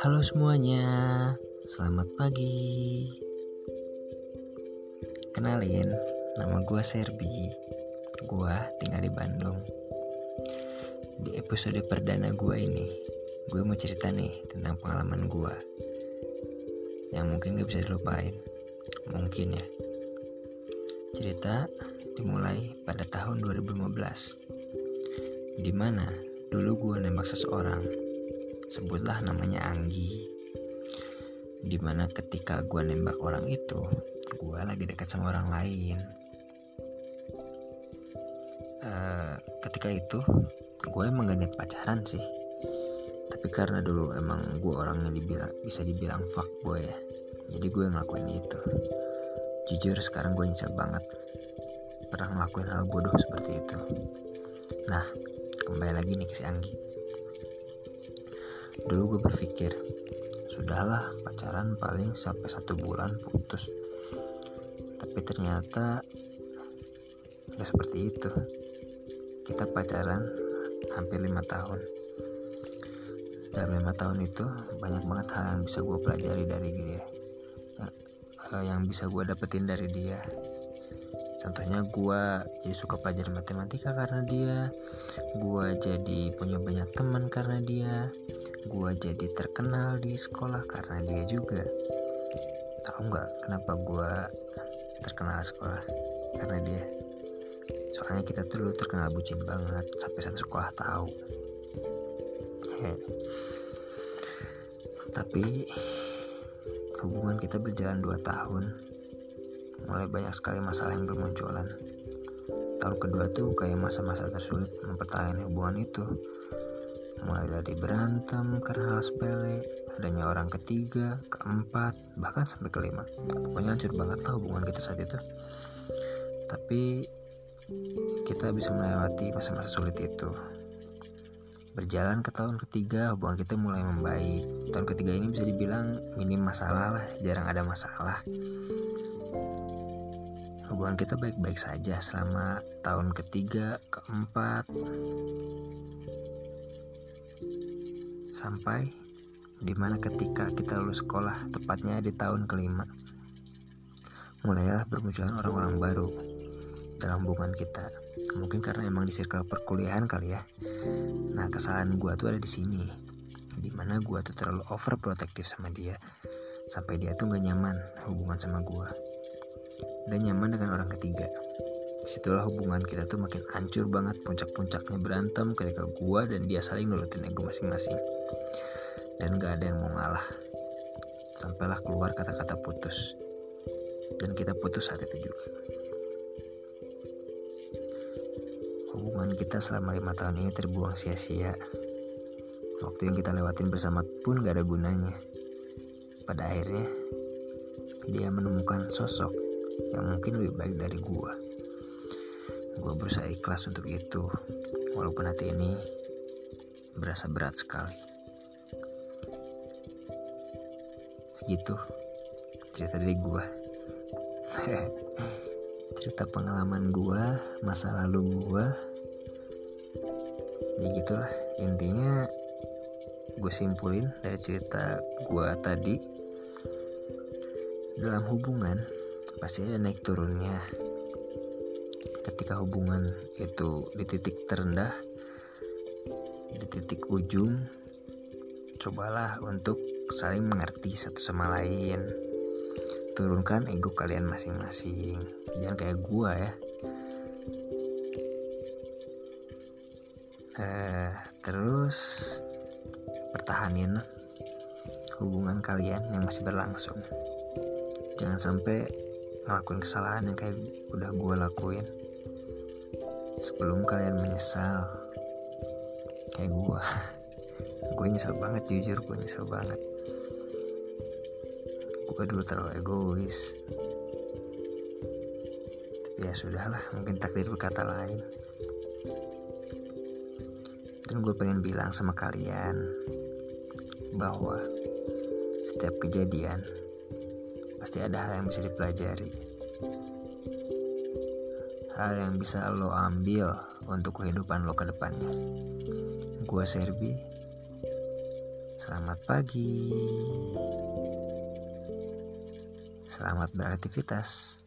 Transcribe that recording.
Halo semuanya, selamat pagi. Kenalin, nama gue Serbi. Gue tinggal di Bandung. Di episode perdana gue ini, gue mau cerita nih tentang pengalaman gue yang mungkin gak bisa dilupain. Mungkin ya. Cerita dimulai pada tahun 2015. Di mana dulu gue nembak seseorang. Sebutlah namanya Anggi. Di mana ketika gue nembak orang itu gue lagi dekat sama orang lain. Uh, ketika itu gue emang gak niat pacaran sih. Tapi karena dulu emang gue orang yang dibilang bisa dibilang fuck boy ya jadi gue ngelakuin itu. Jujur sekarang gue nyesel banget pernah ngelakuin hal bodoh seperti itu. Nah kembali lagi nih ke si Anggi Dulu gue berpikir, sudahlah pacaran paling sampai satu bulan putus. Tapi ternyata gak seperti itu. Kita pacaran hampir lima tahun. Dalam lima tahun itu banyak banget hal yang bisa gue pelajari dari dia. Yang bisa gue dapetin dari dia contohnya gue jadi suka pelajaran matematika karena dia gue jadi punya banyak teman karena dia gue jadi terkenal di sekolah karena dia juga. Tahu nggak kenapa gue terkenal sekolah? Karena dia. Soalnya kita tuh dulu terkenal bucin banget sampai satu sekolah tahu. Tapi hubungan kita berjalan 2 tahun mulai banyak sekali masalah yang bermunculan. Tahun kedua tuh kayak masa-masa tersulit mempertahankan hubungan itu. Mulai dari berantem karena hal sepele, adanya orang ketiga, keempat, bahkan sampai kelima. Pokoknya hancur banget lah hubungan kita saat itu. Tapi kita bisa melewati masa-masa sulit itu. Berjalan ke tahun ketiga, hubungan kita mulai membaik. Tahun ketiga ini bisa dibilang minim masalah lah, jarang ada masalah hubungan kita baik-baik saja selama tahun ketiga, keempat, sampai di mana ketika kita lulus sekolah, tepatnya di tahun kelima, mulailah bermunculan orang-orang baru dalam hubungan kita. Mungkin karena emang di circle perkuliahan kali ya. Nah kesalahan gue tuh ada di sini, di mana gue tuh terlalu overprotective sama dia, sampai dia tuh gak nyaman hubungan sama gue dan nyaman dengan orang ketiga. Di situlah hubungan kita tuh makin hancur banget puncak-puncaknya berantem ketika gua dan dia saling nurutin ego masing-masing. Dan gak ada yang mau ngalah. Sampailah keluar kata-kata putus. Dan kita putus saat itu juga. Hubungan kita selama lima tahun ini terbuang sia-sia. Waktu yang kita lewatin bersama pun gak ada gunanya. Pada akhirnya, dia menemukan sosok yang mungkin lebih baik dari gue. Gue berusaha ikhlas untuk itu, walaupun hati ini berasa berat sekali. Segitu cerita dari gue. cerita pengalaman gue, masa lalu gue. Ya gitulah, intinya gue simpulin dari cerita gue tadi dalam hubungan pasti ada naik turunnya. Ketika hubungan itu di titik terendah di titik ujung cobalah untuk saling mengerti satu sama lain. Turunkan ego kalian masing-masing. Jangan kayak gua ya. Eh, terus pertahanin hubungan kalian yang masih berlangsung. Jangan sampai ngelakuin kesalahan yang kayak udah gue lakuin. Sebelum kalian menyesal kayak gue gue nyesel banget jujur gue nyesel banget. Gue dulu terlalu egois. Tapi ya sudahlah mungkin takdir berkata lain. Dan gue pengen bilang sama kalian bahwa setiap kejadian pasti ada hal yang bisa dipelajari hal yang bisa lo ambil untuk kehidupan lo ke depannya. Gue Serbi. Selamat pagi. Selamat beraktivitas.